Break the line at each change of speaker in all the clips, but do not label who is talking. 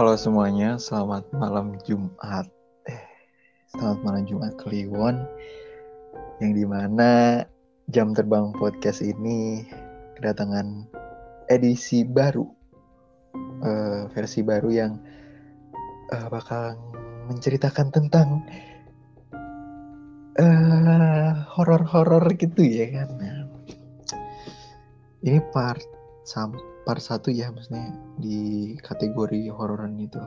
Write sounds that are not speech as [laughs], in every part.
Halo semuanya, selamat malam Jumat. Eh, selamat malam Jumat Kliwon. Yang di mana jam terbang podcast ini kedatangan edisi baru, uh, versi baru yang uh, bakal menceritakan tentang uh, horor-horor gitu ya kan. Nah, ini part sam part satu ya maksudnya di kategori hororan itu.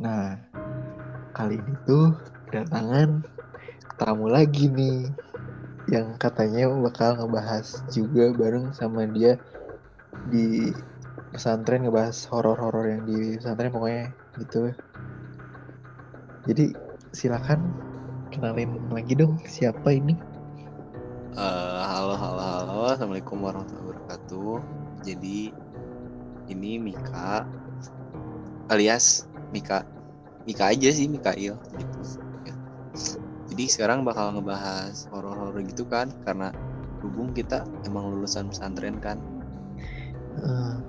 Nah, kali ini tuh kedatangan tamu lagi nih yang katanya bakal ngebahas juga bareng sama dia di pesantren ngebahas horor-horor yang di pesantren pokoknya gitu. Jadi silakan kenalin lagi dong siapa ini?
Assalamualaikum warahmatullahi wabarakatuh. Jadi ini Mika alias Mika Mika aja sih Mikail gitu. Jadi sekarang bakal ngebahas horor-horor gitu kan karena hubung kita emang lulusan pesantren kan. Uh,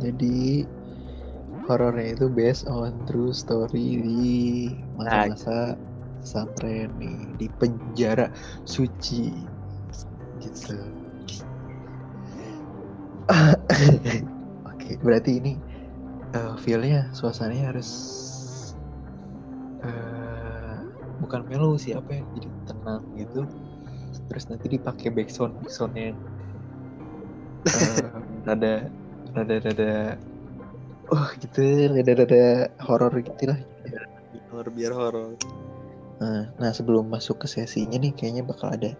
jadi horornya itu based on true story di masa-masa pesantren nih di penjara suci gitu. Oke, berarti ini uh, feelnya suasananya harus uh, bukan melo sih apa ya jadi tenang gitu. Terus nanti dipakai backsound backsoundnya yang uh, rada rada rada oh gitu rada rada horor gitu lah.
Horor biar horor.
Nah, nah sebelum masuk ke sesinya nih kayaknya bakal ada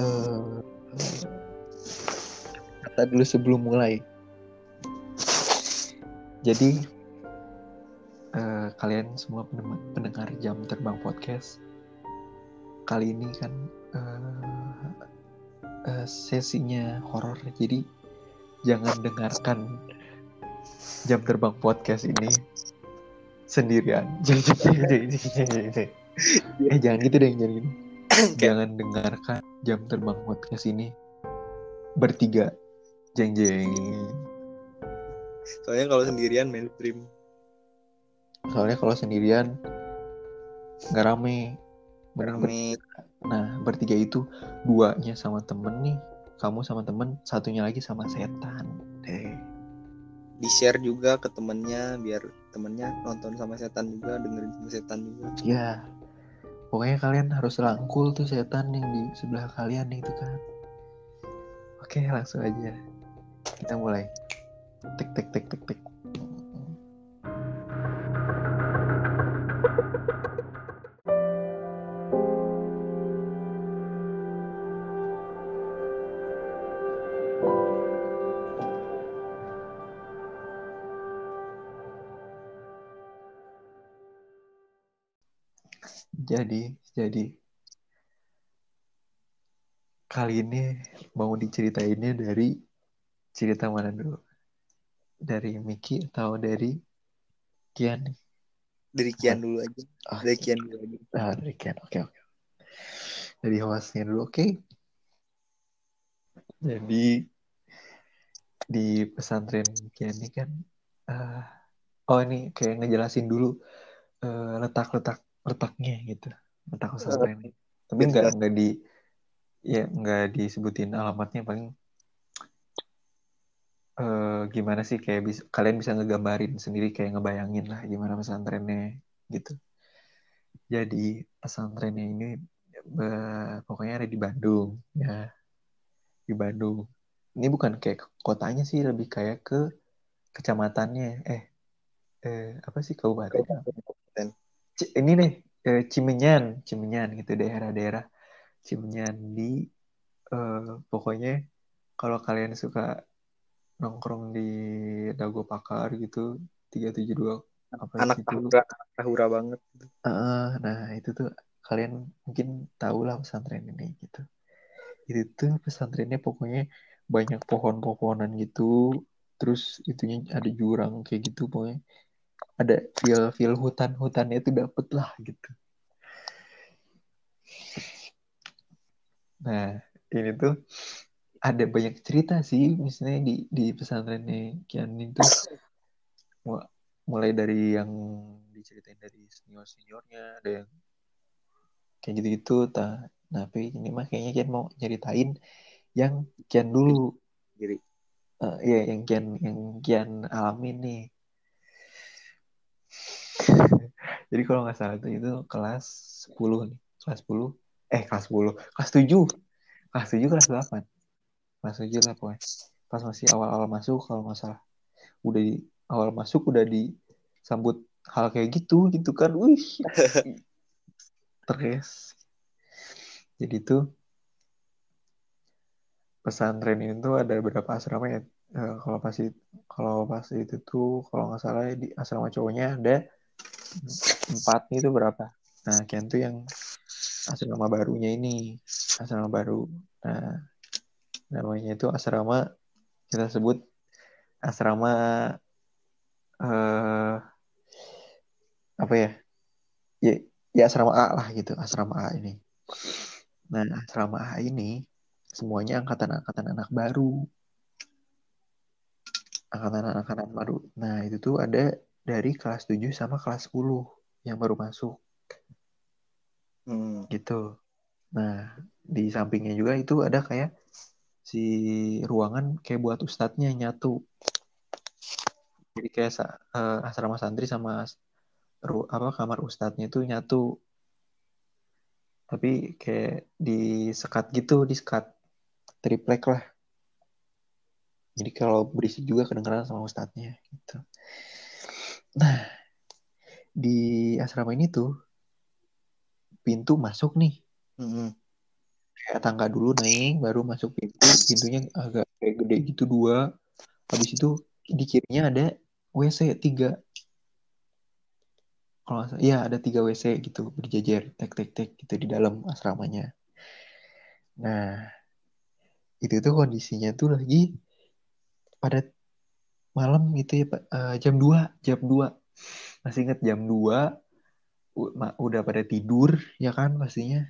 uh, kata dulu sebelum mulai. Jadi uh, kalian semua pendengar jam terbang podcast kali ini kan uh, uh, sesinya horor jadi jangan dengarkan jam terbang podcast ini sendirian. [laughs] eh jangan gitu deh, jangan gitu. jangan dengarkan jam terbang podcast ini bertiga. Jeng jeng.
Soalnya kalau sendirian mainstream.
Soalnya kalau sendirian nggak rame.
Rame.
Nah bertiga itu duanya sama temen nih, kamu sama temen, satunya lagi sama setan. Deh
di share juga ke temennya biar temennya nonton sama setan juga dengerin sama setan juga.
Ya pokoknya kalian harus rangkul tuh setan yang di sebelah kalian itu kan oke langsung aja. Kita mulai. Tek tek tek tek tek kali ini mau diceritainnya dari cerita mana dulu? Dari Miki atau dari Kian?
Dari Kian dulu aja. Oh, dari Kian dulu aja.
Ah, dari Kian. Oke, okay, oke. Okay. Dari hostnya dulu, oke? Okay? Jadi di pesantren Kian ini kan, uh, oh ini kayak ngejelasin dulu uh, letak-letak letaknya gitu letak pesantren ini tapi nggak nggak di ya nggak disebutin alamatnya paling uh, gimana sih kayak bisa kalian bisa ngegambarin sendiri kayak ngebayangin lah gimana pesantrennya gitu. Jadi pesantrennya ini uh, pokoknya ada di Bandung ya. Di Bandung. Ini bukan kayak kotanya sih lebih kayak ke kecamatannya. Eh eh apa sih kabupaten? Ini nih eh, Cimenyan, Cimenyan gitu daerah-daerah Cimenyan di eh, pokoknya kalau kalian suka nongkrong di Dago Pakar gitu 372
apa anak gitu. tahura, tahura banget.
Uh, nah itu tuh kalian mungkin tahu lah pesantren ini gitu. Itu tuh pesantrennya pokoknya banyak pohon-pohonan gitu, terus itunya ada jurang kayak gitu pokoknya ada feel feel hutan hutannya itu dapet lah gitu nah ini tuh ada banyak cerita sih misalnya di di pesantrennya Kian itu mulai dari yang diceritain dari senior seniornya ada yang kayak gitu gitu ta nah, tapi ini mah kayaknya Kian mau nyeritain yang Kian dulu.
Jadi
uh, ya yang Kian yang Kian alamin nih. [laughs] Jadi kalau nggak salah itu itu kelas 10 nih kelas 10 eh kelas 10 kelas 7 kelas 7 kelas 8 kelas 7 lah pokoknya. Pas masih awal-awal masuk kalau nggak salah. Udah di awal masuk udah disambut hal kayak gitu gitu kan. Wih [laughs] terus jadi tuh pesantren itu ada beberapa asrama ya. Uh, kalau pas itu kalau pas itu tuh kalau nggak salah di asrama cowoknya ada [laughs] empat itu berapa? Nah Kian tuh yang asrama barunya ini asrama baru. Nah namanya itu asrama kita sebut asrama uh, apa ya? Ya ya asrama A lah gitu asrama A ini. Nah asrama A ini semuanya angkatan-angkatan anak baru. Angkatan-angkatan baru. Nah itu tuh ada dari kelas 7 sama kelas 10 yang baru masuk
hmm.
gitu. Nah di sampingnya juga itu ada kayak si ruangan kayak buat ustadznya nyatu. Jadi kayak uh, asrama santri sama ru, apa kamar ustadznya itu nyatu. Tapi kayak di sekat gitu di sekat triplek lah. Jadi kalau berisik juga kedengeran sama ustadznya gitu. Nah di asrama ini tuh pintu masuk nih.
Mm-hmm.
kayak tangga dulu naik baru masuk pintu pintunya agak kayak gede gitu dua. Habis itu di kirinya ada WC tiga. Kalau ya ada tiga WC gitu berjajar tek tek tek gitu di dalam asramanya. Nah itu tuh kondisinya tuh lagi pada malam gitu ya Pak. Uh, jam 2 jam 2 masih ingat jam 2 udah pada tidur ya kan pastinya.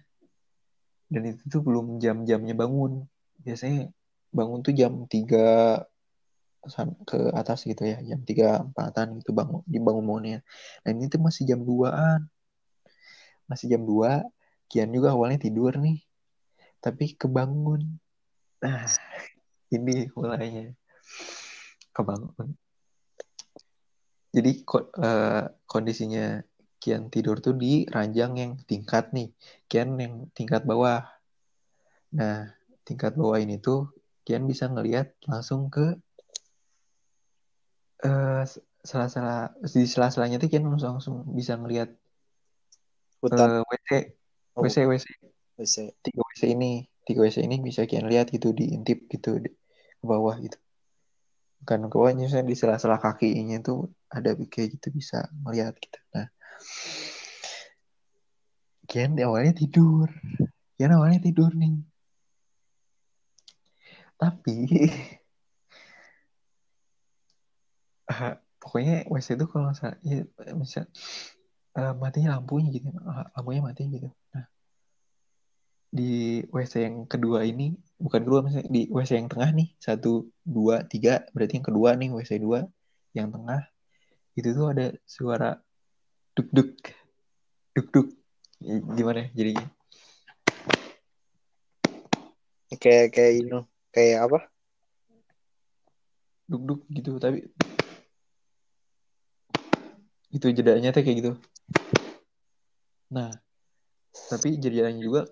Dan itu tuh belum jam-jamnya bangun. Biasanya bangun tuh jam 3 ke atas gitu ya jam 3 empatan gitu bangun dibangun bangunnya. Nah ini tuh masih jam 2an masih jam 2 Kian juga awalnya tidur nih tapi kebangun. Nah [laughs] ini mulainya. Kebangun. Jadi uh, kondisinya Kian tidur tuh di ranjang yang tingkat nih Kian yang tingkat bawah. Nah tingkat bawah ini tuh Kian bisa ngelihat langsung ke uh, salah-salah di sela-selanya tuh Kian langsung, langsung bisa ngelihat uh, WC oh. WC WC
WC
tiga WC ini tiga WC ini bisa Kian lihat gitu diintip gitu di, ke bawah gitu. Kan ke bawah misalnya di sela-sela kakinya tuh ada kayak gitu bisa melihat gitu. Nah Kian di awalnya tidur. Kian awalnya tidur nih. Tapi uh, [laughs] pokoknya WC itu kalau misalnya ya, misal uh, matinya lampunya gitu lampunya mati gitu. Nah di WC yang kedua ini bukan kedua misalnya di WC yang tengah nih satu dua tiga berarti yang kedua nih WC dua yang tengah itu tuh ada suara duk duk duk duk gimana jadinya
kayak kayak ini kayak apa?
Duk duk gitu tapi itu jedanya tuh kayak gitu. Nah tapi jedanya juga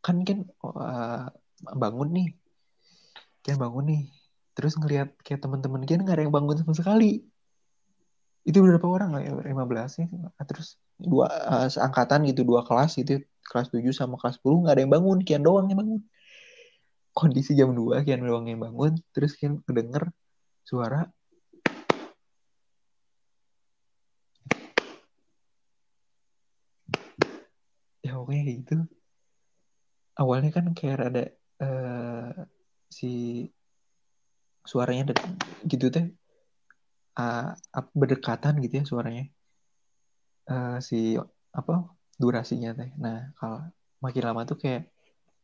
kan kan uh, bangun nih. Kan bangun nih. Terus ngelihat kayak teman-teman kan nggak ada yang bangun sama sekali itu berapa orang lah ya? 15 sih. Terus dua uh, seangkatan gitu dua kelas itu kelas 7 sama kelas 10 nggak ada yang bangun. Kian doang yang bangun. Kondisi jam 2 kian doang yang bangun. Terus kian kedenger suara. Ya pokoknya kayak gitu. Awalnya kan kayak ada uh, si suaranya gitu teh uh, berdekatan gitu ya suaranya. Uh, si apa durasinya teh. Nah kalau makin lama tuh kayak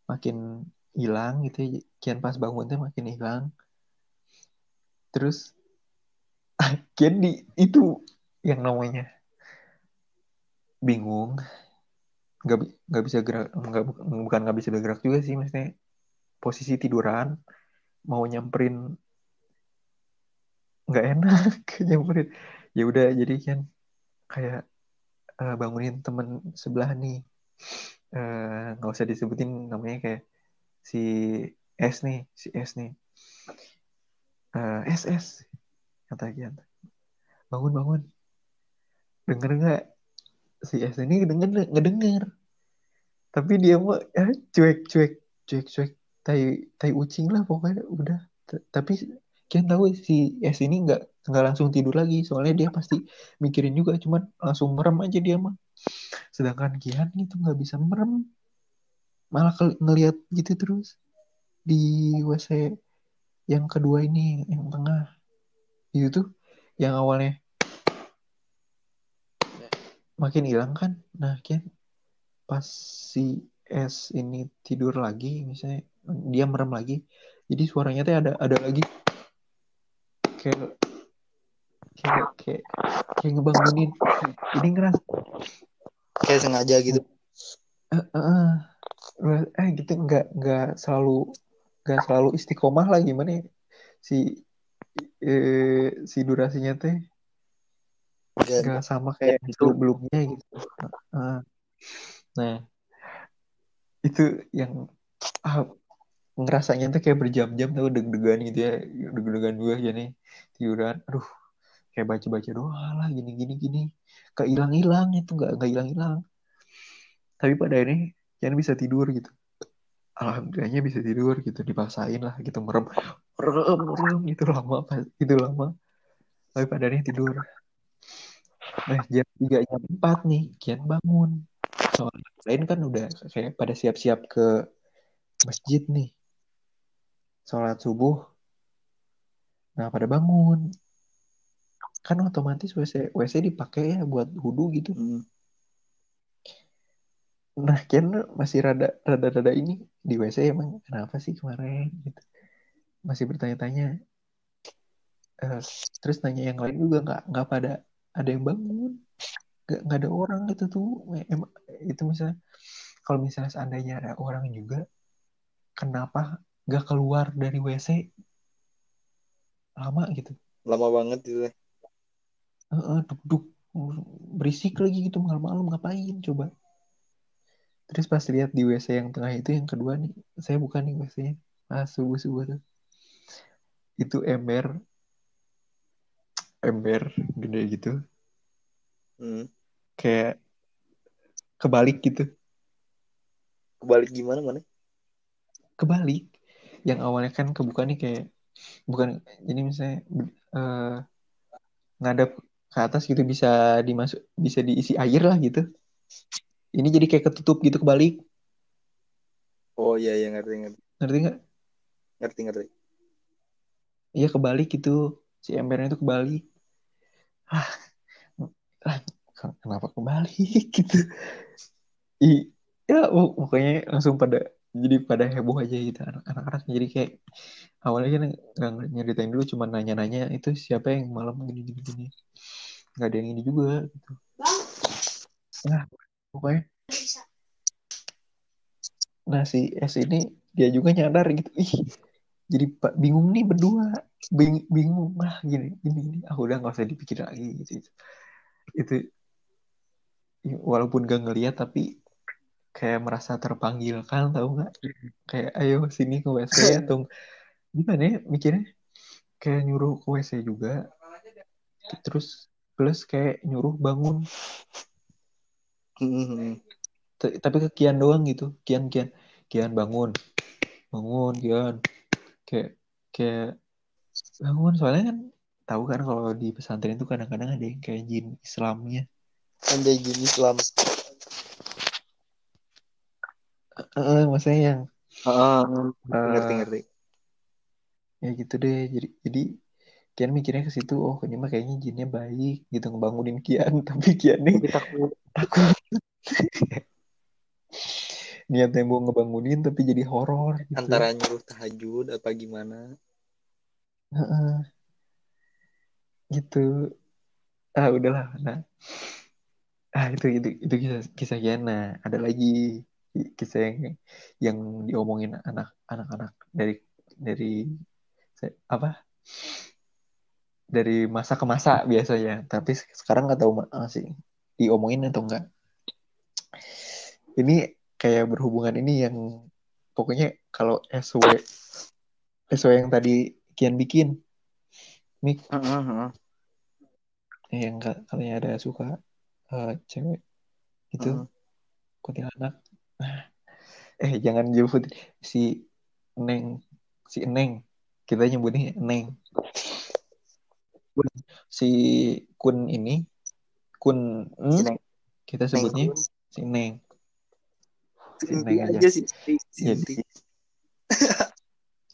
makin hilang gitu ya. Kian pas bangun tuh makin hilang. Terus [laughs] Kian di itu yang namanya bingung. Nggak nggak bisa gerak nggak bukan nggak bisa bergerak juga sih maksudnya posisi tiduran mau nyamperin nggak enak [laughs] nyamperin. Ya udah jadi kan kayak eh, bangunin temen sebelah nih. Eh, nggak usah disebutin namanya kayak si S nih si S nih. Eh, S S kata Kian bangun bangun. Denger nggak? Si S ini denger ngedenger. Tapi dia mah ya, cuek cuek cuek cuek. Tai tai ucing lah pokoknya udah. T- tapi Kian tahu si S ini nggak nggak langsung tidur lagi soalnya dia pasti mikirin juga cuman langsung merem aja dia mah. Sedangkan Kian itu nggak bisa merem. Malah ngeliat gitu terus di WC yang kedua ini yang tengah. Itu tuh yang awalnya makin hilang kan? Nah Kian pas si S ini tidur lagi misalnya dia merem lagi jadi suaranya tuh ada ada lagi kayak kayak kayak, kayak ngebangunin. Ini ngeras
kayak sengaja gitu.
Eh, eh, eh, eh gitu nggak nggak selalu nggak selalu istiqomah lah gimana ya? Si eh, si durasinya teh
Nggak-
sama kayak
gitu.
sebelumnya gitu. Ah. nah itu yang ah, ngerasanya tuh kayak berjam-jam tuh deg-degan gitu ya deg-degan gue jadi tiduran. Aduh kayak baca-baca doa lah gini gini gini. Gak hilang-hilang itu nggak nggak hilang-hilang. Tapi pada akhirnya jangan bisa tidur gitu. Alhamdulillahnya bisa tidur gitu dipaksain lah gitu merem merem merem gitu lama pas itu lama. Tapi pada akhirnya tidur. Nah jam tiga jam empat nih kian bangun. Soalnya lain kan udah kayak pada siap-siap ke masjid nih sholat subuh. Nah pada bangun. Kan otomatis WC WC dipakai ya buat wudhu gitu.
Hmm.
nah Kian masih rada rada rada ini di WC emang kenapa sih kemarin gitu. Masih bertanya-tanya. Eh, terus nanya yang lain juga nggak nggak pada ada yang bangun. Nggak nggak ada orang itu tuh. Emang itu misalnya kalau misalnya seandainya ada orang juga kenapa nggak keluar dari WC lama gitu.
Lama banget gitu.
Heeh, duk-duk berisik lagi gitu malam-malam ngapain coba? Terus pas lihat di WC yang tengah itu yang kedua nih saya bukan nih WC-nya pas subuh subuh tuh. Itu ember ember gede gitu.
Hmm.
kayak kebalik gitu.
Kebalik gimana mana?
Kebalik yang awalnya kan kebuka nih kayak bukan jadi misalnya eh, ngadap ke atas gitu bisa dimasuk bisa diisi air lah gitu. Ini jadi kayak ketutup gitu kebalik.
Oh iya iya ngerti ngerti.
Ngerti nggak?
Ngerti ngerti.
Iya kebalik gitu. Si embernya itu kebalik. Ah, ah kenapa kebalik [laughs] gitu? I, ya pok- pokoknya langsung pada jadi pada heboh aja gitu. Anak- anak-anak jadi kayak awalnya kan nggak nyeritain dulu cuma nanya-nanya itu siapa yang malam gini gini gini? Nggak ada yang ini juga gitu. Nah pokoknya. Nah si S ini dia juga nyadar gitu. Ih jadi pak bingung nih berdua. Bing, bingung. Lah gini gini gini. Ah udah nggak usah dipikir lagi gitu, gitu. itu walaupun gak ngeliat tapi kayak merasa terpanggilkan tahu nggak? Kayak ayo sini ke WC [laughs] atau gimana ya mikirnya? Kayak nyuruh ke WC juga. Terus plus kayak nyuruh bangun.
Hmm.
Tapi ke Kian doang gitu. Kian Kian. Kian bangun. Bangun Kian. Kayak kayak bangun. Soalnya kan tahu kan kalau di pesantren itu kadang-kadang ada yang kayak jin Islamnya.
Anjay gini Islam
eh maksudnya yang
ah
Eh,
ngerti ngerti.
ya gitu deh. Jadi jadi Kian mikirnya ke situ oh ini mah kayaknya jinnya baik gitu ngebangunin Kian. [laughs] Tapi Kian nih
tapi takut.
takut. [laughs] Niatnya mau ngebangunin tapi jadi horor gitu.
antara nyuruh tahajud apa gimana?
Heeh. gitu. Ah udahlah. Nah. Ah itu itu itu kisah kisah Yana ada lagi kisah yang yang diomongin anak anak-anak dari dari apa? Dari masa ke masa biasanya. Tapi sekarang nggak tahu ma- masih diomongin atau enggak ini kayak berhubungan ini yang pokoknya kalau SW SW yang tadi Kian bikin Mik.
Heeh,
yang ka- katanya ada suka eh, cewek itu
heeh.
kuntilanak eh jangan jemput si Neng si Neng. Kita nyebutnya Neng. Si Kun ini Kun
Si
hmm,
Neng.
kita sebutnya si Neng. Si Neng aja
aja. sih
jadi
Sinti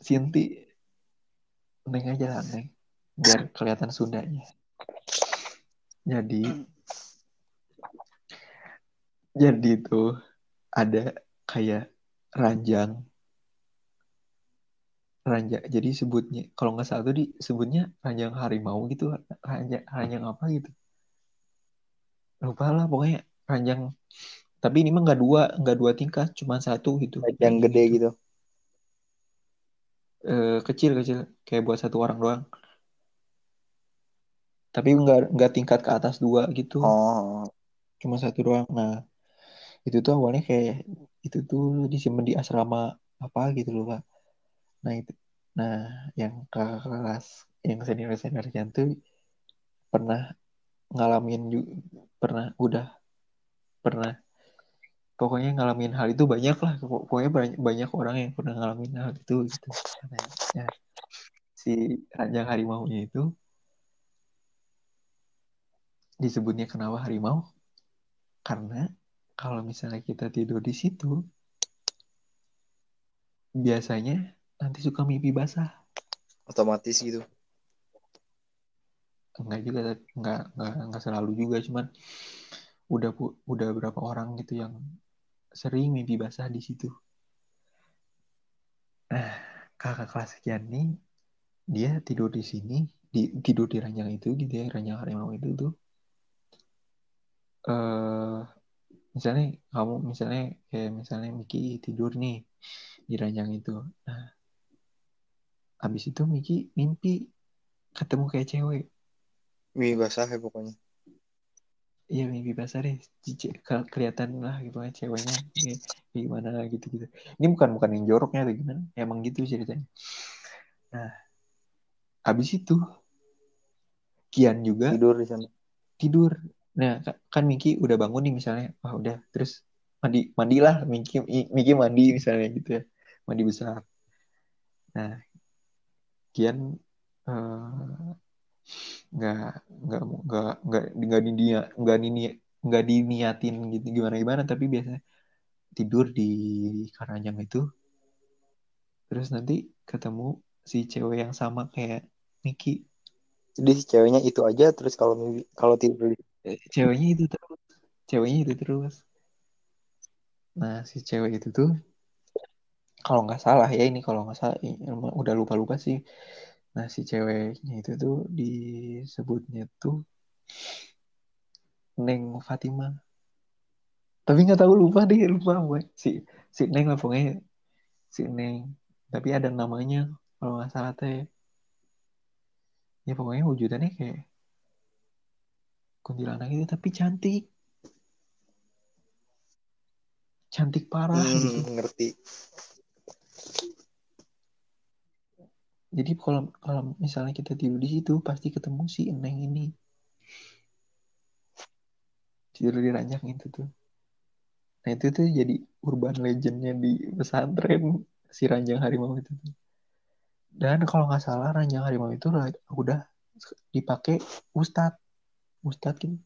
Sinti. Neng aja lah Neng. Biar kelihatan Sundanya. Jadi jadi tuh ada kayak ranjang. Ranjang jadi sebutnya kalau nggak salah tuh disebutnya ranjang harimau gitu ranjang ranjang apa gitu. Lupa lah pokoknya ranjang tapi ini mah nggak dua nggak dua tingkat cuma satu gitu.
Yang gede gitu.
Eh, kecil kecil kayak buat satu orang doang. Tapi nggak nggak tingkat ke atas dua gitu.
Oh.
Cuma satu doang nah itu tuh awalnya kayak itu tuh disimpan di asrama apa gitu loh pak nah itu nah yang kelas yang senior senior tuh pernah ngalamin juga pernah udah pernah. Pokoknya ngalamin hal itu banyak lah Pok- pokoknya banyak, banyak orang yang pernah ngalamin hal itu gitu. Ya, si ranjang harimaunya itu disebutnya kenapa harimau? Karena kalau misalnya kita tidur di situ biasanya nanti suka mimpi basah.
Otomatis gitu.
Enggak juga enggak enggak enggak selalu juga cuman udah udah berapa orang gitu yang sering mimpi basah di situ. Nah kakak kelas sekian nih dia tidur di sini di tidur di ranjang itu gitu ya ranjang harimau itu tuh. Eh misalnya kamu misalnya kayak misalnya Miki tidur nih di ranjang itu. Nah habis itu Miki mimpi ketemu kayak cewek.
Mie basah ya pokoknya.
Iya mimpi basah deh. Cici- ke- kelihatan lah gitu kan ceweknya. Kayak kayak gimana gitu gitu ini bukan bukan yang joroknya atau gimana. Emang gitu ceritanya. Nah habis itu Kian juga
tidur di sana.
tidur nah ka- kan Miki udah bangun nih misalnya. Wah udah. Terus mandi mandilah. Miki Miki mandi misalnya gitu ya. Mandi besar. Nah Kian eh, nggak nggak nggak nggak nggak dinia nggak dini nggak diniatin gitu. Gimana gimana tapi biasanya tidur di keranjang itu. Terus nanti ketemu si cewek yang sama kayak Miki.
Jadi si ceweknya itu aja. Terus kalau kalau tidur di
ceweknya itu terus. Ceweknya itu terus. Nah si cewek itu tuh kalau nggak salah ya ini kalau nggak salah udah lupa lupa sih. Nah si ceweknya itu tuh disebutnya tuh Neng Fatima. Tapi nggak tahu lupa deh lupa gue si si Neng lah pokoknya. Si Neng. Tapi ada namanya kalau nggak salah teh. Ya pokoknya wujudannya kayak kuntilanak itu tapi cantik. Cantik parah
Hmm,
gitu.
ngerti.
Jadi kalau kalau misalnya kita tidur di situ pasti ketemu si Neng ini. Tidur di ranjang itu tuh. Nah itu tuh jadi urban legendnya di pesantren si ranjang harimau itu tuh. Dan kalau nggak salah ranjang harimau itu udah dipakai ustadz ustadz gitu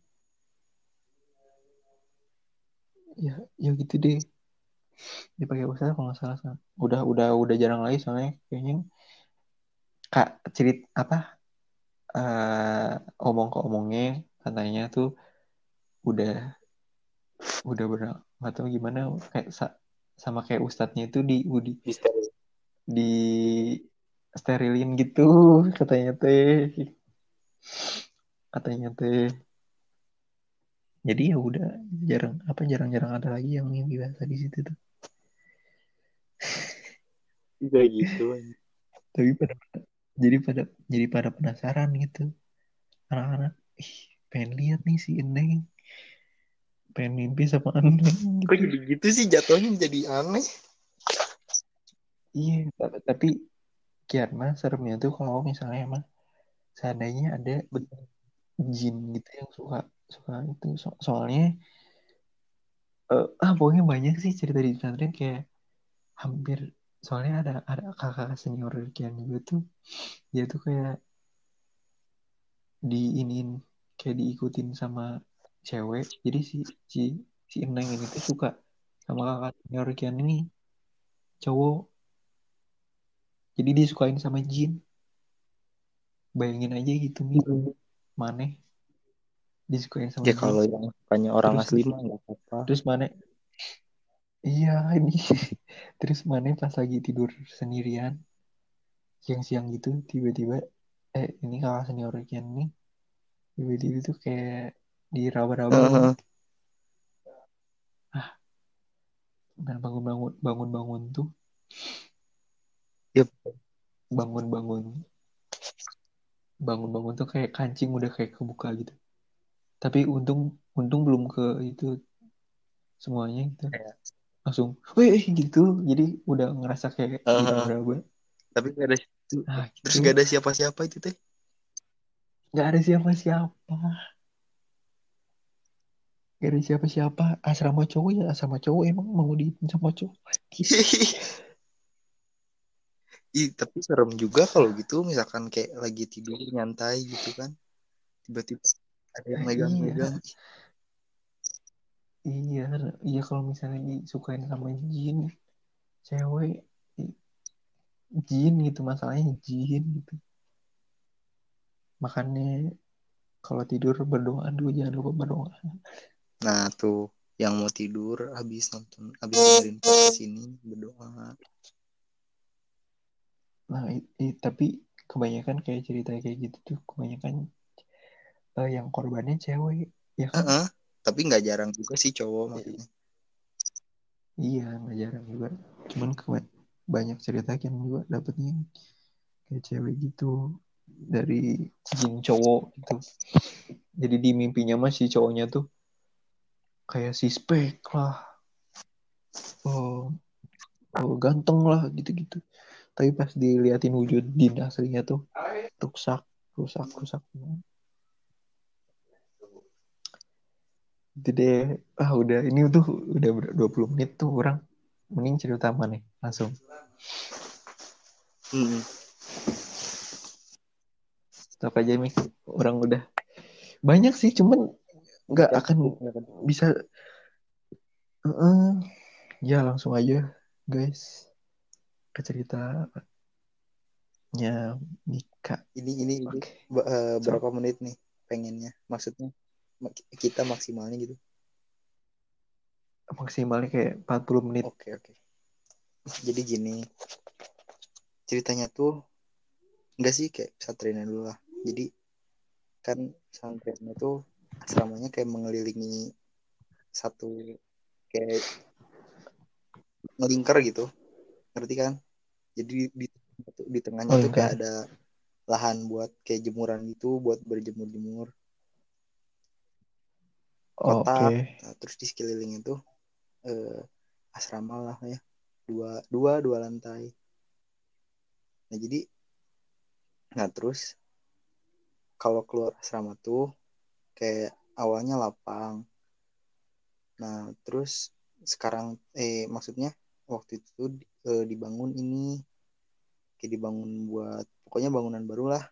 ya ya gitu deh. Dipakai ustadz kalau nggak salah udah udah udah jarang lagi soalnya kayaknya. Kak cerit apa? Eh omong ke omongnya katanya tuh udah udah ber nggak tahu gimana kayak sa- sama kayak ustadznya itu di di di sterilin gitu katanya teh katanya teh jadi ya udah jarang apa jarang-jarang ada lagi yang mimpi bahasa di situ tuh
Juga gitu.
tapi pada jadi pada jadi pada penasaran gitu anak-anak ih pengen lihat nih si Eneng pengen mimpi sama Eneng
Kok
gitu.
jadi gitu sih jatuhnya jadi aneh.
iya ta- tapi mah seremnya tuh kalau misalnya emang seandainya ada jin gitu yang suka suka itu. So- soalnya eh, ah pokoknya banyak sih cerita di pesantren kayak hampir soalnya ada ada kakak senior Kian juga tuh dia tuh kayak diinin kayak diikutin sama cewek. Jadi si si si Eneng ini tuh suka sama kakak senior Kian ini cowok. Jadi disukain sama jin. Bayangin aja gitu nih maneh. Disukain sama
Ya kalau yang sukanya orang
Terus-
asli mah nggak apa-apa.
terus maneh. Iya ini. [laughs] Terus maneh pas lagi tidur sendirian siang-siang gitu tiba-tiba eh ini kakak senior Kian nih tiba-tiba tuh kayak diraba-raba.
Heeh.
dan bangun-bangun bangun-bangun tuh.
Yep.
bangun-bangun bangun-bangun tuh kayak kancing udah kayak kebuka gitu. Tapi untung untung belum ke itu semuanya gitu.
Kayak-
langsung wih gitu. Jadi udah ngerasa kayak
Uh-huh.
diraba-raba
Tapi nggak ada
nah
terus
gitu.
Nggak ada siapa-siapa itu teh.
nggak ada siapa-siapa. Nggak ada siapa-siapa. Asrama cowok ya asrama cowok emang mau di sama cowok [laughs]
Ih, tapi serem juga kalau gitu misalkan kayak lagi tidur nyantai gitu kan. Tiba-tiba ada yang
Nah,
megang-megang.
Iya, iya kalau misalnya disukain sama jin, cewek, jin gitu masalahnya jin gitu. Makanya kalau tidur berdoa dulu jangan lupa berdoa.
Nah, tuh yang mau tidur habis nonton habis dengerin podcast ini berdoa.
Nah, i- i- tapi kebanyakan kayak cerita kayak gitu tuh kebanyakan eh, yang korbannya cewek, ya kan?
Heeh. Tapi nggak jarang juga sih cowok maksudnya.
Iya, nggak jarang juga. Cuman banyak cerita yang juga dapetnya kayak cewek gitu dari jin cowok gitu. Jadi di mimpinya mah si cowoknya tuh kayak si spek lah, oh, oh ganteng lah gitu-gitu. Tapi pas diliatin wujud jin aslinya tuh rusak, rusak, rusak. Deh, ah udah ini tuh udah ber- 20 menit tuh orang mending cerita mana nih langsung.
Hmm.
Stop aja Mik, orang udah banyak sih, cuman nggak akan bisa. Heeh. ya langsung aja guys ke ceritanya Mika.
Ini ini, ini
Oke.
ba- eh, berapa menit nih pengennya? Maksudnya mak- kita maksimalnya gitu.
Maksimalnya kayak 40 menit.
Oke, oke. Jadi gini. Ceritanya tuh enggak sih kayak pesantrennya dulu lah. Jadi kan pesantrennya tuh asramanya kayak mengelilingi satu kayak ngelingkar gitu. Ngerti kan? Jadi di di tengahnya
Oh,
tuh kayak
lingkar.
ada lahan buat kayak jemuran gitu buat berjemur-jemur.
Oh, Oke.
kotak Nah, terus di sekeliling itu eh, asrama lah ya dua dua dua lantai nah jadi nah terus kalau keluar asrama tuh kayak awalnya lapang nah terus sekarang eh maksudnya waktu itu eh, dibangun ini kayak dibangun buat pokoknya bangunan baru lah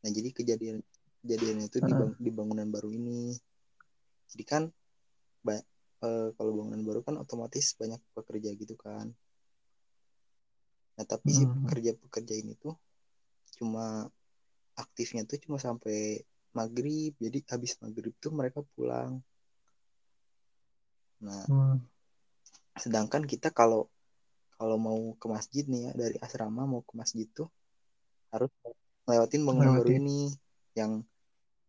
nah jadi kejadian kejadiannya itu di,
Heeh.
bang- di bangunan baru ini jadi kan ba- eh, kalau bangunan baru kan otomatis banyak pekerja gitu kan nah tapi si
Hmm.
pekerja-pekerja ini tuh cuma aktifnya tuh cuma sampai maghrib jadi habis maghrib tuh mereka pulang nah
Hmm.
Sedangkan kita kalau kalau mau ke masjid nih ya dari asrama mau ke masjid tuh harus lewatin bangunan baru ini yang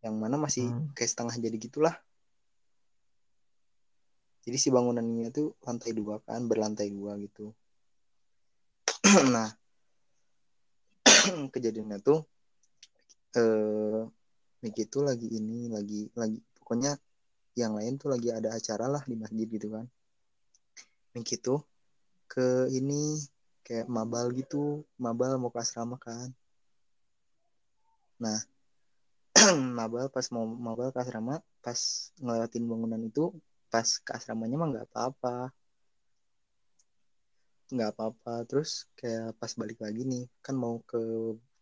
yang mana masih
Hmm.
kayak setengah jadi gitulah. Jadi si bangunannya tuh lantai dua kan berlantai dua gitu. [clears throat] Nah [clears throat] kejadiannya tuh eh Miki tuh lagi ini lagi lagi pokoknya yang lain tuh lagi ada acara lah di masjid gitu kan Miki tuh ke ini kayak mabal gitu. Mabal mau ke asrama kan. Nah [clears throat] mabal pas mau mabal ke asrama pas ngelewatin bangunan itu pas ke asramanya mah nggak apa-apa. Nggak apa-apa. Terus kayak pas balik lagi nih kan mau ke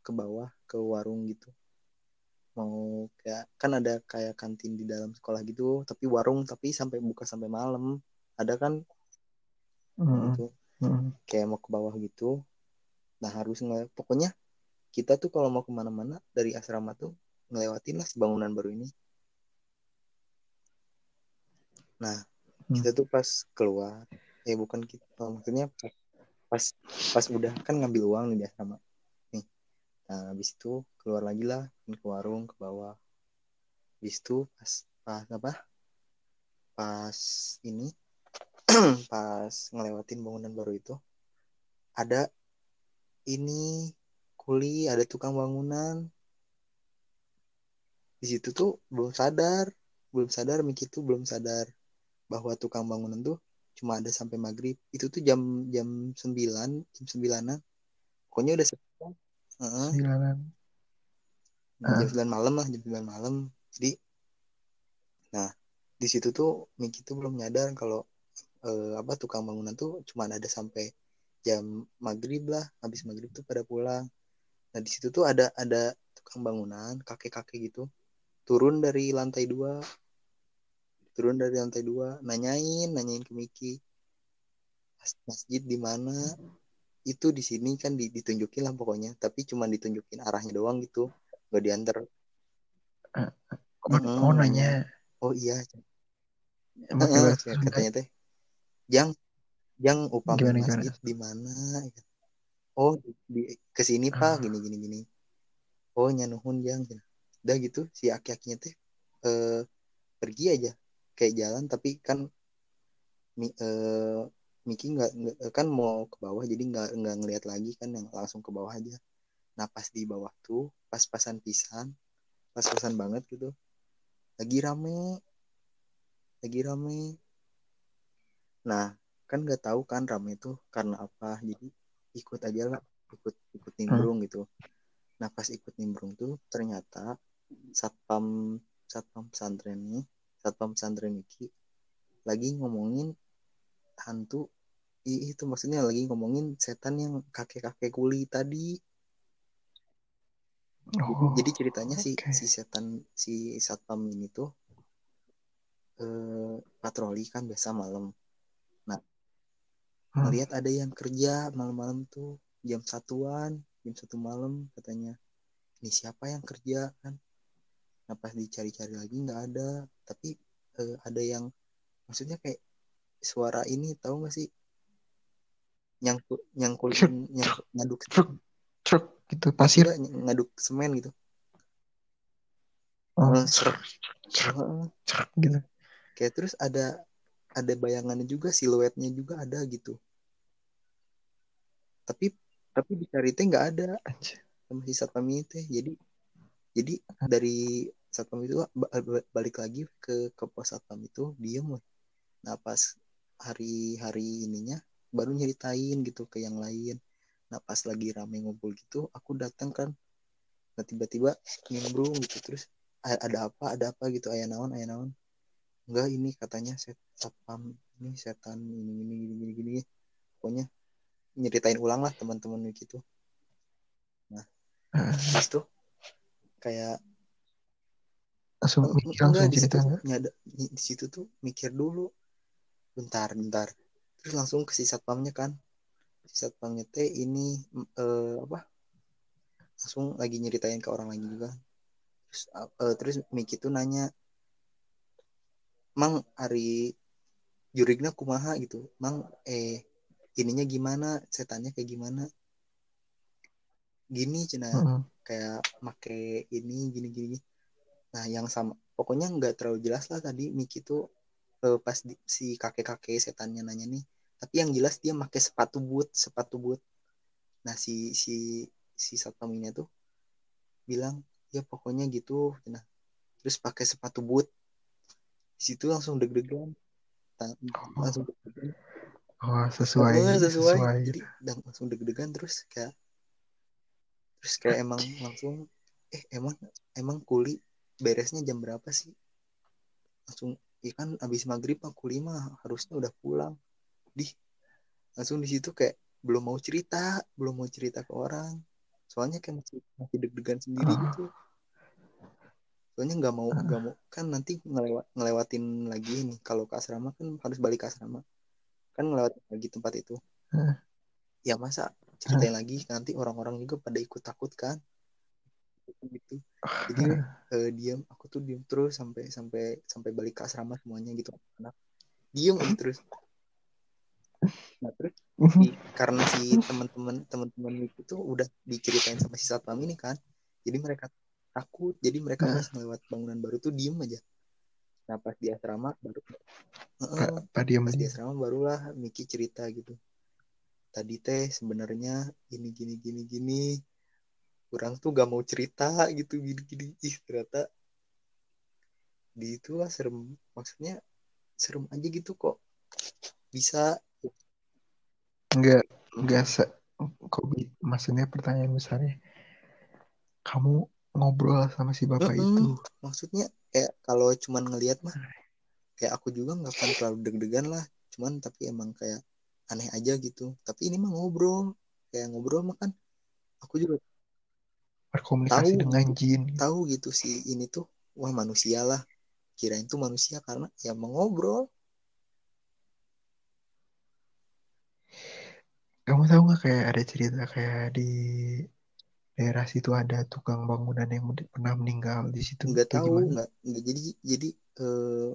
ke bawah ke warung gitu. Mau kayak kan ada kayak kantin di dalam sekolah gitu tapi warung tapi sampai buka sampai malam. Ada kan
Hmm.
gitu. Kayak mau ke bawah gitu nah harus nge pokoknya kita tuh kalau mau ke mana-mana dari asrama tuh ngelewatin lah si bangunan baru ini. Nah
Hmm.
kita tuh pas keluar eh bukan kita maksudnya pas pas, pas udah kan ngambil uang nih di asrama. Nih nah habis itu keluar lagi lah ke warung ke bawah. Habis itu pas pas apa? Pas ini [clears throat] pas ngelewatin bangunan baru itu ada ini kuli ada tukang bangunan. Di situ tuh belum sadar belum sadar Miki tuh belum sadar bahwa tukang bangunan tuh cuma ada sampai maghrib. Itu tuh jam jam sembilan jam sembilanan. Pokoknya udah sepi Heeh,
Sembilanan.
jam sembilan malam lah jam sembilan malam. Jadi nah di situ tuh Miki tuh belum nyadar kalau eh, apa tukang bangunan tuh cuma ada sampai jam maghrib lah habis maghrib tuh pada pulang. Nah di situ tuh ada ada tukang bangunan kakek kakek gitu turun dari lantai dua turun dari lantai dua nanyain nanyain ke Miki "Mas- masjid di mana? Itu di sini kan di- ditunjukin lah pokoknya tapi cuma ditunjukin arahnya doang gitu gak diantar.
Oh,
Mm-mm,
oh
nanya. oh iya.
Sunda.
katanya teh jang upami
Gimana,
masjid di mana? Oh di, di ke sini pak
Ah.
gini gini gini. Oh nyanuhun jang. Udah gitu si aki-akinya teh eh, pergi aja kayak jalan tapi kan mi, eh, Miki nggak nggak- kan mau ke bawah jadi nggak nggak ngeliat lagi kan yang langsung ke bawah aja. Nah pas di bawah tuh pas pasan pisan pas pasan banget gitu. Lagi rame. Lagi rame nah kan nggak tahu kan rame tuh karena apa. Jadi ikut aja lah. Ikut ikut nimbrung gitu. Nah pas ikut nimbrung tuh ternyata satpam satpam pesantren nih satpam pesantren Miki lagi ngomongin hantu. I- itu maksudnya lagi ngomongin setan yang kakek-kakek kuli tadi.
Oh,
jadi ceritanya si
oke.
si setan si satpam ini tuh eh, patroli kan biasa malam
Hmm.
ngelihat ada yang kerja malam-malam tuh jam satuan jam satu malam katanya ini siapa yang kerja kan nah pas dicari-cari lagi nggak ada tapi eh, ada yang maksudnya kayak suara ini tahu nggak sih nyangkut nyangkulin nyangkut ngaduk
Truk, truk gitu pasir.
Ny- ngaduk semen gitu
Oh, truk, truk, truk gitu.
kayak terus ada ada bayangannya juga siluetnya juga ada gitu. Tapi tapi dicari teh nggak ada sama si satpam teh jadi jadi dari satpam itu ba- ba- balik lagi ke ke pos satpam itu diem weh. nah pas hari hari ininya baru nyeritain gitu ke yang lain. Nah pas lagi rame ngumpul gitu aku datang kan. Nah tiba-tiba nimbrung gitu terus "A- ada apa ada apa? gitu ayah naon ayah naon enggak ini katanya set satpam ini setan ini gini gini gini gini pokoknya nyeritain ulang lah teman-teman gitu.
Ah,
terus tuh kayak
langsung mikir
enggak
langsung
di situ
cerita enggak?
nyada di situ tuh mikir dulu. Bentar bentar. Terus langsung ke si satpamnya kan. Si satpamnya teh ini eh, apa? Langsung lagi nyeritain ke orang lagi juga. Terus eh, terus Miki tuh nanya Mang hari jurigna kumaha gitu? Mang eh ininya gimana? Setannya kayak gimana? Gini cina
Mm-mm.
kayak make ini gini gini nah yang sama pokoknya nggak terlalu jelas lah tadi Miki tuh eh, pas di- si kakek kakek setannya nanya nih. Tapi yang jelas dia make sepatu boot sepatu boot nah si si si satpam ini tuh bilang ya pokoknya gitu nah terus pakai sepatu boot situ langsung deg-degan. Langsung deg-degan.
Oh, sesuai,
sesuai.
sesuai.
jadi dan langsung deg-degan terus kayak terus kayak emang langsung eh emang emang kuli beresnya jam berapa sih? Langsung ya kan abis maghrib mah kuli mah harusnya udah pulang. Di langsung di situ kayak belum mau cerita belum mau cerita ke orang. Soalnya kayak masih masih deg-degan sendiri
Ah.
gitu soalnya nggak mau
Ah.
nggak mau. Kan nanti ngelewat ngelewatin lagi nih kalau ke asrama kan harus balik ke asrama. Kan ngelewatin lagi tempat itu.
Ah.
ya masa ceritain lagi nanti orang-orang juga pada ikut takut kan? Gitu. Jadi eh, diam aku tuh diam terus sampai sampai sampai balik ke asrama semuanya gitu. Anak diam aja terus. Nah terus di- karena si teman-teman teman-teman itu tuh udah diceritain sama si satpam ini kan jadi mereka takut. Jadi mereka
Nah.
pas melewat bangunan baru tuh diem aja. Nah pas di asrama baru. Heeh,
Pak, Pak diam
pas di asrama barulah Miki cerita gitu. Tadi teh sebenarnya gini gini gini gini. Kurang tuh gak mau cerita gitu gini gini. Ih ternyata di itu lah serem. Maksudnya serem aja gitu kok. Bisa.
Enggak, enggak se kok maksudnya pertanyaan besarnya kamu ngobrol sama si bapak
Mm-mm.
itu.
Maksudnya kayak kalau cuman ngelihat mah kayak aku juga nggak akan terlalu deg-degan lah. Cuman tapi emang kayak aneh aja gitu. Tapi ini mah ngobrol. Kayak ngobrol mah kan aku juga
berkomunikasi
Tahu.
dengan jin.
Tahu gitu si ini tuh wah manusia lah. Kirain tuh manusia karena ya mau ngobrol.
Kamu tahu nggak kayak ada cerita kayak di daerah situ ada tukang bangunan yang pernah meninggal di situ
nggak tahu
gimana?
nggak nggak jadi jadi eh,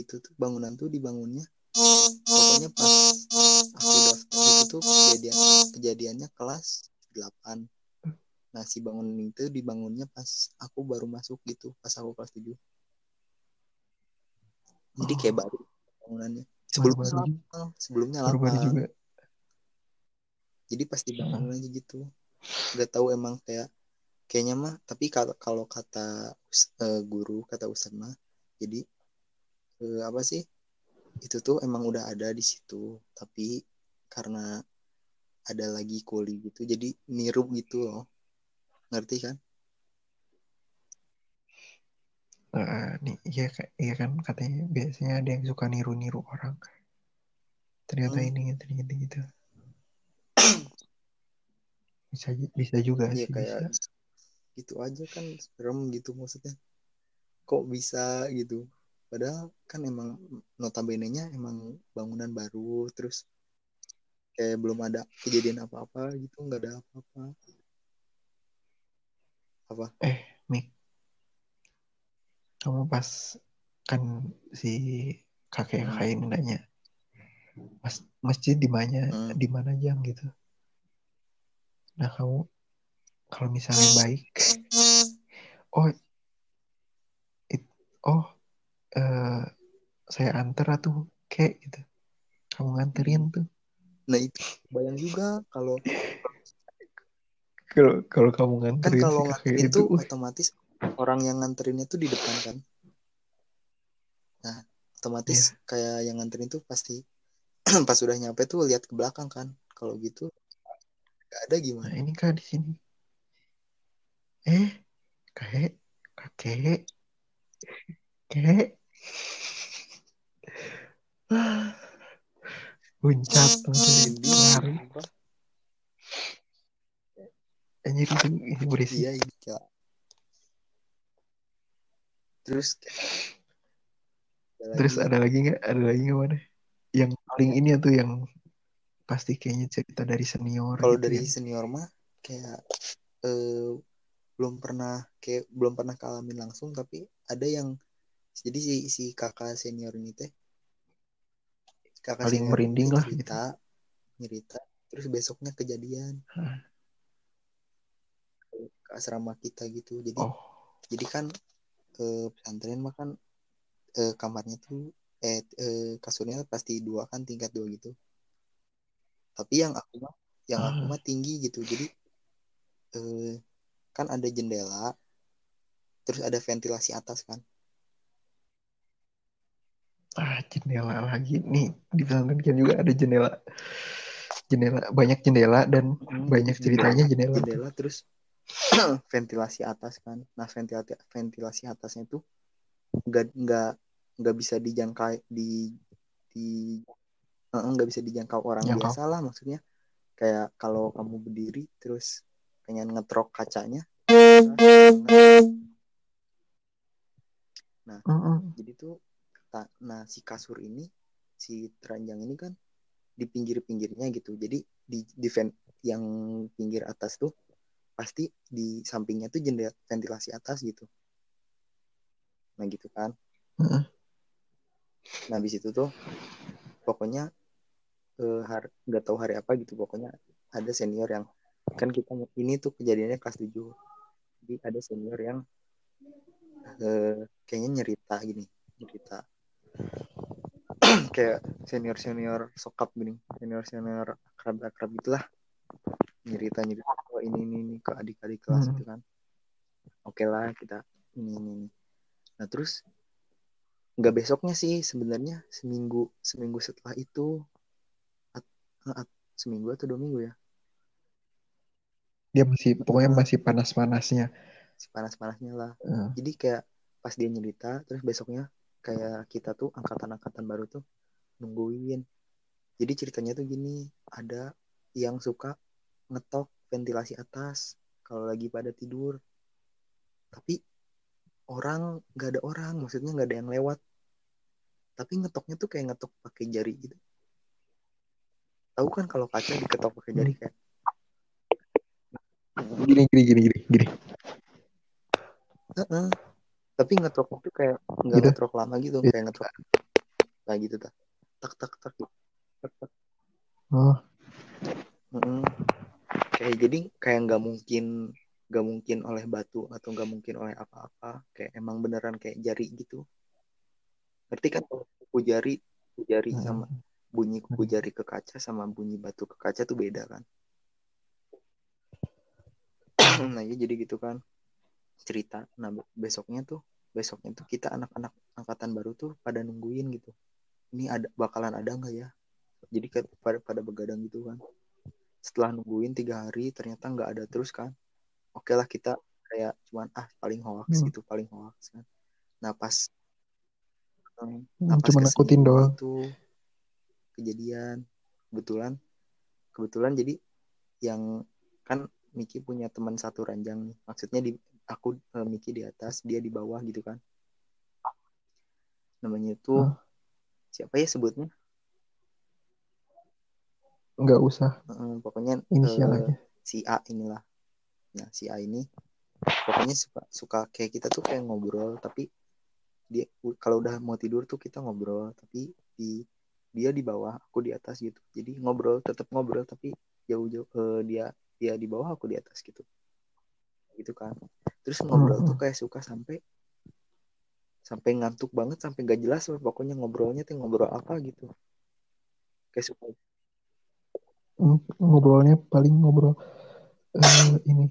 itu tuh bangunan tuh dibangunnya pokoknya pas aku daftar itu tuh kejadian kejadiannya kelas 8 nah si bangunan itu dibangunnya pas aku baru masuk gitu pas aku kelas 7 jadi kayak baru bangunannya. Sebelumnya lama sebelumnya lama.
juga.
Jadi pas dibangun aja gitu nggak tahu emang kayak kayaknya mah tapi kalau kata eh, guru kata ustadz mah jadi eh, apa sih itu tuh emang udah ada di situ tapi karena ada lagi kuli gitu jadi niru gitu loh. Ngerti kan?
Nah, nih iya iya kan katanya biasanya ada yang suka niru-niru orang. Ternyata
Hmm.
ini ternyata gitu bisa bisa juga
ya
sih
kayak
bisa.
gitu aja kan serem gitu maksudnya. Kok bisa gitu? Padahal kan emang notabene-nya emang bangunan baru terus kayak belum ada kejadian apa-apa gitu nggak ada apa-apa. Apa?
Eh Mik. Kamu pas kan si kakek kakek ini nanya mas masjid di mana?
Hmm.
di mana jam gitu nah kamu kalau misalnya baik oh it- oh eh, saya antar tuh kayak gitu. Kamu nganterin tuh.
Nah itu bayang juga kalau
kalau kalau kamu
kan
nganterin
kalau
si kakek
nganterin
itu
tuh
uh,
otomatis orang yang nganterinnya tuh di depan kan? Nah otomatis kayak yang nganterin tuh pasti [clears throat] pas sudah nyampe tuh lihat ke belakang kan? Kalau gitu nggak ada
nah
gimana
ini kak di sini. Eh kakek kakek kakek. Ah, Loncat langsung
Merinding,
lari. Anjir itu ini berisik
iya ini gila. terus ada
terus
lagi
ada lagi nggak? Ada lagi nggak mana? Yang paling ini tuh yang pasti kayaknya cerita dari senior
kalau
gitu
dari
yang
senior mah kayak eh, belum pernah kayak belum pernah kalamin langsung tapi ada yang jadi si si kakak senior ini teh kakak
paling
senior
merinding lah gitu.
cerita nyerita terus besoknya kejadian
Hah.
ke asrama kita gitu jadi
Oh,
jadi kan eh, pesantren mah kan eh, kamarnya tuh eh, eh, kasurnya pasti dua kan tingkat dua gitu tapi yang aku mah yang aku
Ah.
mah tinggi gitu. Jadi eh, kan ada jendela terus ada ventilasi atas kan.
Ah jendela lagi nih. Di pesantren kita juga ada jendela jendela banyak jendela dan
Mm,
banyak ceritanya jendela.
Jendela terus [clears throat] ventilasi atas kan. Nah ventilasi ventilasi atasnya tuh nggak nggak nggak bisa dijangkai di di nggak bisa dijangkau orang
Jangkau.
biasa lah maksudnya kayak kalau kamu berdiri terus pengen ngetrok kacanya
Mm-mm.
jadi tuh nah si kasur ini si teranjang ini kan di pinggir-pinggirnya gitu jadi di di ven- yang pinggir atas tuh pasti di sampingnya tuh jendela ventilasi atas gitu nah gitu kan
Mm-mm.
nah habis itu tuh pokoknya eh, har- nggak tahu hari apa gitu pokoknya ada senior yang kan kita ini tuh kejadiannya kelas 7 jadi ada senior yang eh, kayaknya nyerita gini nyerita. [clears throat] Kayak senior senior sokap gini senior senior akrab akrab gitulah. Nyerita nyerita oh, ini ini ini ke adik-adik kelas
Hmm.
itu kan. Oke lah kita ini ini ini. Nah terus nggak besoknya sih sebenarnya seminggu seminggu setelah itu seminggu atau dua minggu ya.
Dia masih pokoknya masih panas-panasnya.
Panas-panasnya lah.
Eh,
jadi kayak pas dia nyerita terus besoknya kayak kita tuh angkatan-angkatan baru tuh nungguin. Jadi ceritanya tuh gini ada yang suka ngetok ventilasi atas kalau lagi pada tidur. Tapi orang nggak ada orang maksudnya nggak ada yang lewat. Tapi ngetoknya tuh kayak ngetok pakai jari gitu tahu kan kalau kaca diketok pakai jari kayak
gini gini gini gini gini
Heeh. tapi ngetroknya tuh kayak nggak
Gitu.
ngetrok lama gitu
Iya.
kayak ngetrok kayak gitu tak tak tak tak gitu. tak tak
oh
Heeh. kayak jadi kayak nggak mungkin nggak mungkin oleh batu atau nggak mungkin oleh apa-apa kayak emang beneran kayak jari gitu ngerti kan kalau kuku jari kuku jari sama bunyi kuku jari ke kaca sama bunyi batu ke kaca tuh beda kan. [clears throat] Nah ya jadi gitu kan cerita. Nah be- besoknya tuh besoknya tuh kita anak-anak angkatan baru tuh pada nungguin gitu. Ini ada bakalan ada nggak ya? Jadi kayak pada pada begadang gitu kan. Setelah nungguin tiga hari ternyata nggak ada terus kan. Oke lah kita kayak cuman ah paling hoax
Hmm.
gitu paling hoax kan. Nah pas
Hmm,
nah pas
nakutin doang.
itu kejadian. Kebetulan kebetulan jadi yang kan Miki punya teman satu ranjang nih. Maksudnya di aku eh, Miki di atas dia di bawah gitu kan. Namanya itu
Hah?
siapa ya sebutnya?
Nggak usah.
Eh, pokoknya
inisial
eh,
aja.
si A inilah. Nah si A ini pokoknya suka suka kayak kita tuh kayak ngobrol tapi dia kalau udah mau tidur tuh kita ngobrol tapi di dia di bawah aku di atas gitu. Jadi ngobrol tetap ngobrol tapi jauh-jauh eh, dia dia di bawah aku di atas gitu. Gitu kan. Terus ngobrol tuh kayak suka sampai sampai ngantuk banget sampai gak jelas pokoknya ngobrolnya tuh ngobrol apa gitu. Kayak suka.
Hmm, ngobrolnya paling ngobrol eh, ini.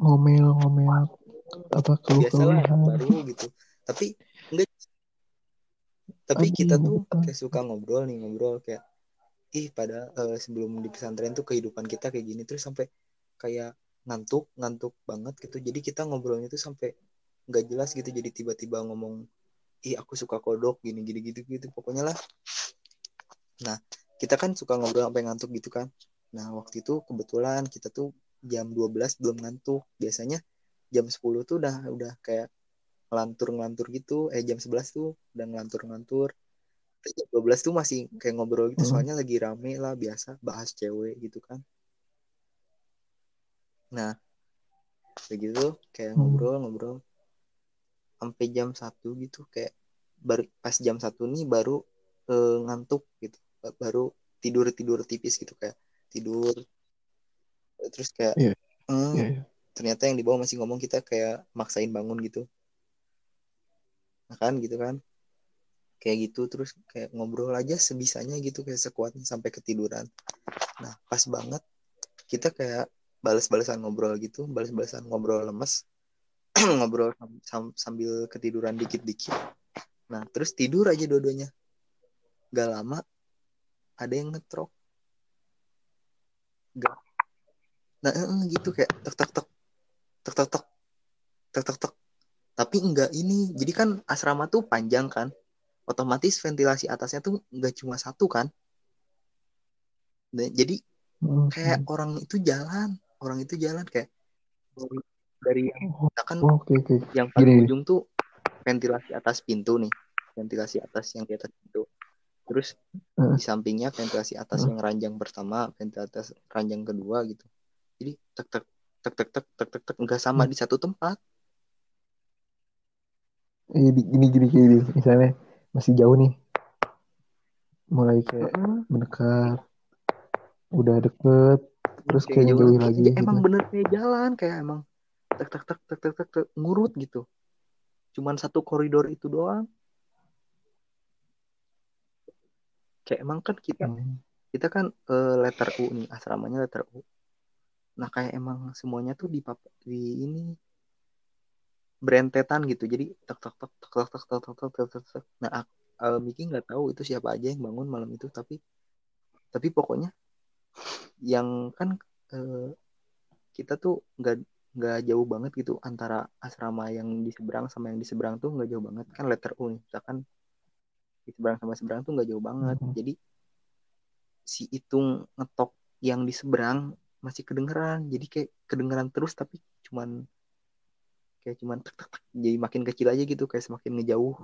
Ngomel-ngomel apa
biasalah
keluh-keluhan.
baru gitu. Tapi tapi kita tuh kayak suka ngobrol nih ngobrol kayak ih pada eh, sebelum di pesantren tuh kehidupan kita kayak gini terus sampai kayak ngantuk ngantuk banget gitu. Jadi kita ngobrolnya tuh sampai nggak jelas gitu. Jadi tiba-tiba ngomong ih aku suka kodok gini gini gitu gitu. Pokoknya lah. Nah kita kan suka ngobrol sampai ngantuk gitu kan. Nah waktu itu kebetulan kita tuh jam 12 belum ngantuk. Biasanya jam 10 tuh udah udah kayak ngelantur-ngelantur gitu eh jam 11 tuh udah ngelantur-ngelantur Tapi jam 12 tuh masih kayak ngobrol gitu
Hmm.
soalnya lagi rame lah biasa bahas cewek gitu kan nah kayak gitu kayak
Hmm.
ngobrol-ngobrol sampai jam satu gitu kayak baru pas jam satu nih baru eh, ngantuk gitu Ba- baru tidur tidur tipis gitu kayak tidur terus kayak
Iya.
"Hmm,
Iya, iya.
ternyata yang di bawah masih ngomong kita kayak maksain bangun gitu kan gitu kan. Kayak gitu terus kayak ngobrol aja sebisanya gitu kayak sekuatnya sampai ketiduran. Nah pas banget kita kayak balas-balasan ngobrol gitu balas-balasan ngobrol lemes [clears throat] ngobrol sam- sam- sambil ketiduran dikit-dikit. Nah terus tidur aja dua-duanya. Gak lama ada yang ngetrok. Gak. Nah eh, eh, gitu kayak tek tek tek tek tapi enggak ini jadi kan asrama tuh panjang kan otomatis ventilasi atasnya tuh nggak cuma satu kan Nah, jadi
Hmm,
kayak orang itu jalan orang itu jalan kayak dari- yang
Oh,
misalkan
Oke, oke.
yang paling
Gini.
ujung tuh ventilasi atas pintu nih ventilasi atas yang di atas pintu terus
Heeh.
di sampingnya ventilasi atas
Heeh.
yang ranjang pertama ventilasi atas ranjang kedua gitu jadi tek tek tek tek tek tek tek tek nggak sama
Hmm.
di satu tempat
gini gini gini. Misalnya masih jauh nih. Mulai kayak mendekat. Udah deket. Terus
kayak
kayak
jauh kayak-
lagi gitu.
emang bener kayak jalan kayak emang tek tek tek tek tek tek, tek, ngurut gitu cuman satu koridor itu doang kayak emang kan kita
Hmm.
kita kan eh, letter U nih asramanya letter U nah kayak emang semuanya tuh di di ini berentetan gitu jadi tek tek tek tek tek tek tek tek tek tek tek nah aku, eh, Miki nggak tahu itu siapa aja yang bangun malam itu tapi tapi pokoknya yang kan eh, kita tuh nggak nggak jauh banget gitu antara asrama yang di seberang sama yang di seberang tuh nggak jauh banget kan letter U nih misalkan di seberang sama seberang tuh nggak jauh banget
Mhm.
jadi si Itung ngetok yang di seberang masih kedengeran jadi kayak kedengeran terus tapi cuman kayak cuman tek tek tek jadi makin kecil aja gitu kayak semakin ngejauh.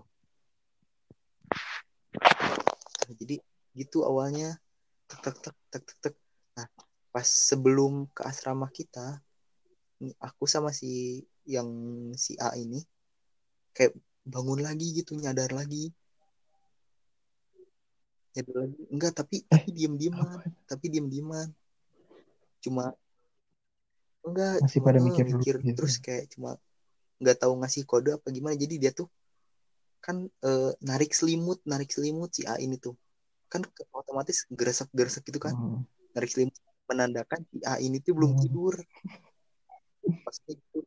Nah, jadi gitu awalnya. Tek tek tek tek tek tek. Nah pas sebelum ke asrama kita aku sama si yang si A ini kayak bangun lagi gitu nyadar lagi. Nyadar lagi. Enggak tapi tapi diem dieman tapi diem dieman cuma enggak
Masih
cuma
pada
eh,
mikir dulu
mikir
gitu.
terus kayak cuma nggak tahu ngasih kode apa gimana jadi dia tuh kan eh, narik selimut narik selimut si A ini tuh kan otomatis geresek geresek gitu kan
Hmm.
narik selimut menandakan si A ini tuh belum
Hmm.
tidur pas gitu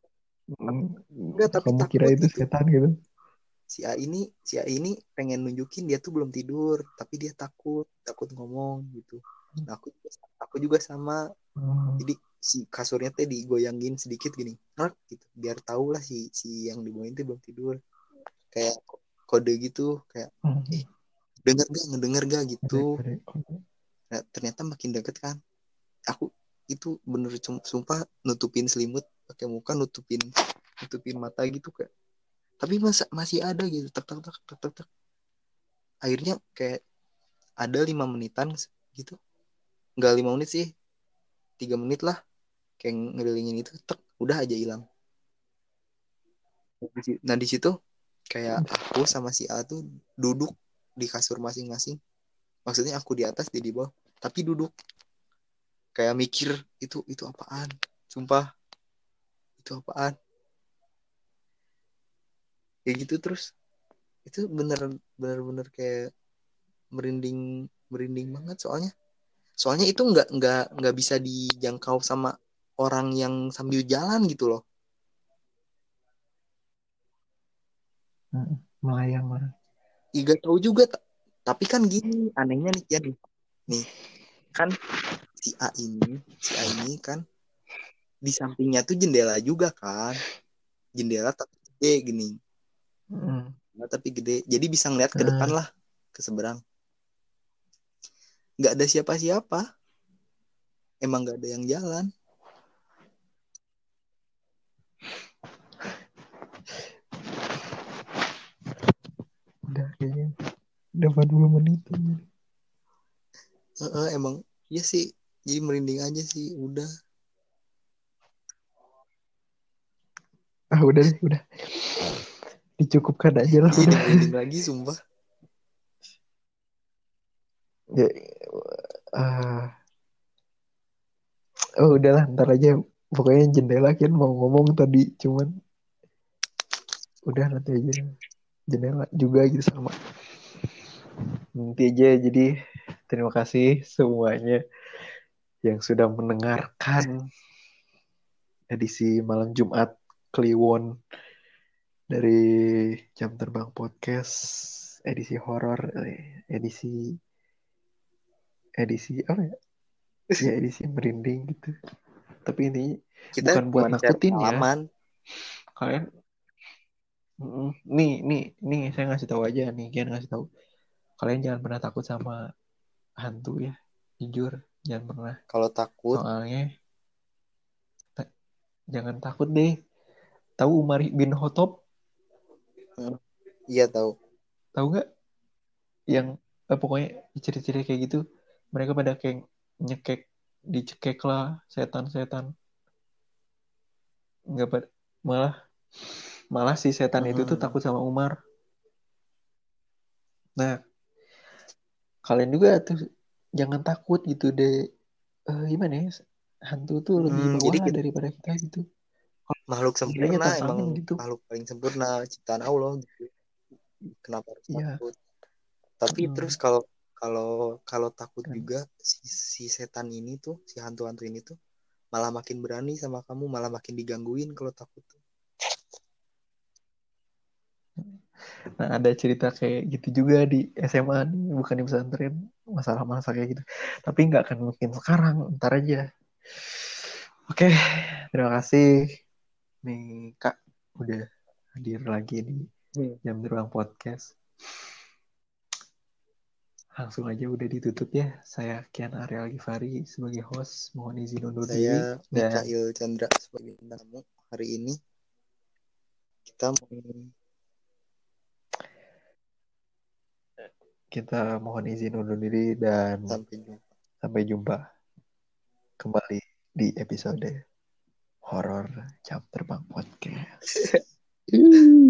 Hmm.
Enggak, tapi
Kamu
takut
kira itu
gitu.
setan gitu?
si A ini si A ini pengen nunjukin dia tuh belum tidur tapi dia takut takut ngomong gitu nah, aku aku juga sama
Hmm.
jadi si kasurnya teh digoyangin sedikit gini Rak, gitu. Biar tahu lah si si yang dibawain tuh belum tidur. Kayak kode gitu kayak
Hmm.
eh, denger gak ngedenger gak? gitu. Nah, ternyata makin deket kan. Aku itu bener sumpah nutupin selimut pakai muka nutupin nutupin mata gitu kayak. Tapi masa masih ada gitu tek tek tek tek tek tek. Akhirnya kayak ada lima menitan gitu. Nggak lima menit sih tiga menit lah kayak ngelilingin itu tek udah aja hilang. Nah di situ kayak aku sama si A tuh duduk di kasur masing-masing. Maksudnya aku di atas dia di bawah tapi duduk. Kayak mikir itu itu apaan? Sumpah itu apaan? Kayak gitu terus. Itu bener bener bener kayak merinding merinding banget soalnya. Soalnya itu nggak nggak nggak bisa dijangkau sama orang yang sambil jalan gitu loh
Hmm. Melayang mana?
Iya gak tahu juga ta- tapi kan gini anehnya nih ya nih nih kan si A ini si A ini kan di sampingnya tuh jendela juga kan jendela tapi gede gini
Hmm.
Jendela tapi gede jadi bisa ngeliat ke depan
Hmm.
lah ke seberang nggak ada siapa-siapa emang nggak ada yang jalan
Udah kayaknya. Udah 40 menit.
Heeh, emang iya sih jadi merinding aja sih udah
Ah udah deh, udah. dicukupkan aja lah udah.
merinding lagi sumpah.
Ya, ah. oh udahlah ntar aja pokoknya jendela kan mau ngomong tadi cuman udah nanti aja. Jendela juga gitu sama. Nanti aja jadi terima kasih semuanya yang sudah mendengarkan edisi malam Jumat Kliwon dari Jam Terbang Podcast edisi horor eh, edisi edisi apa ya? Ya edisi merinding gitu. Tapi ini
Kita
Bukan buat nakutin ya. kalian nih nih nih saya ngasih tahu aja nih kian ngasih tahu. Kalian jangan pernah takut sama hantu ya jujur jangan pernah.
Kalau takut,
soalnya ta- jangan takut deh. Tahu Umar bin Khattab?
Iya tahu.
tahu nggak? Yang eh, pokoknya ciri-ciri kayak gitu mereka pada kayak nyekek dicekek lah setan-setan. Nggak malah malah si setan itu tuh
Hmm.
takut sama Umar nah kalian juga tuh jangan takut gitu deh Eh, gimana ya hantu tuh lebih
Hmm, jadi kita-
daripada kita gitu
Makhluk sempurna emang
gitu.
makhluk paling sempurna ciptaan Allah gitu. Kenapa harus
Iya.
takut? Tapi
Hmm.
terus kalau kalau kalau takut
Hmm.
juga si, si setan ini tuh, si hantu-hantu ini tuh malah makin berani sama kamu, malah makin digangguin kalau takut tuh.
Nah, ada cerita kayak gitu juga di SMA nih, bukan di pesantren, masalah-masalah kayak gitu. Tapi nggak akan mungkin sekarang, ntar aja. Oke, terima kasih nih Kak udah hadir lagi di
Hmm.
Jam Terbang Podcast. Langsung aja udah ditutup ya. Saya Kian Ariel Givari sebagai host. Mohon izin undur diri.
Saya
Dan
Mikael Chandra sebagai tamu hari ini. Kita mau
kita mohon izin undur diri dan
sampai jumpa.
sampai jumpa kembali di episode horor Jam Terbang Podcast. [laughs]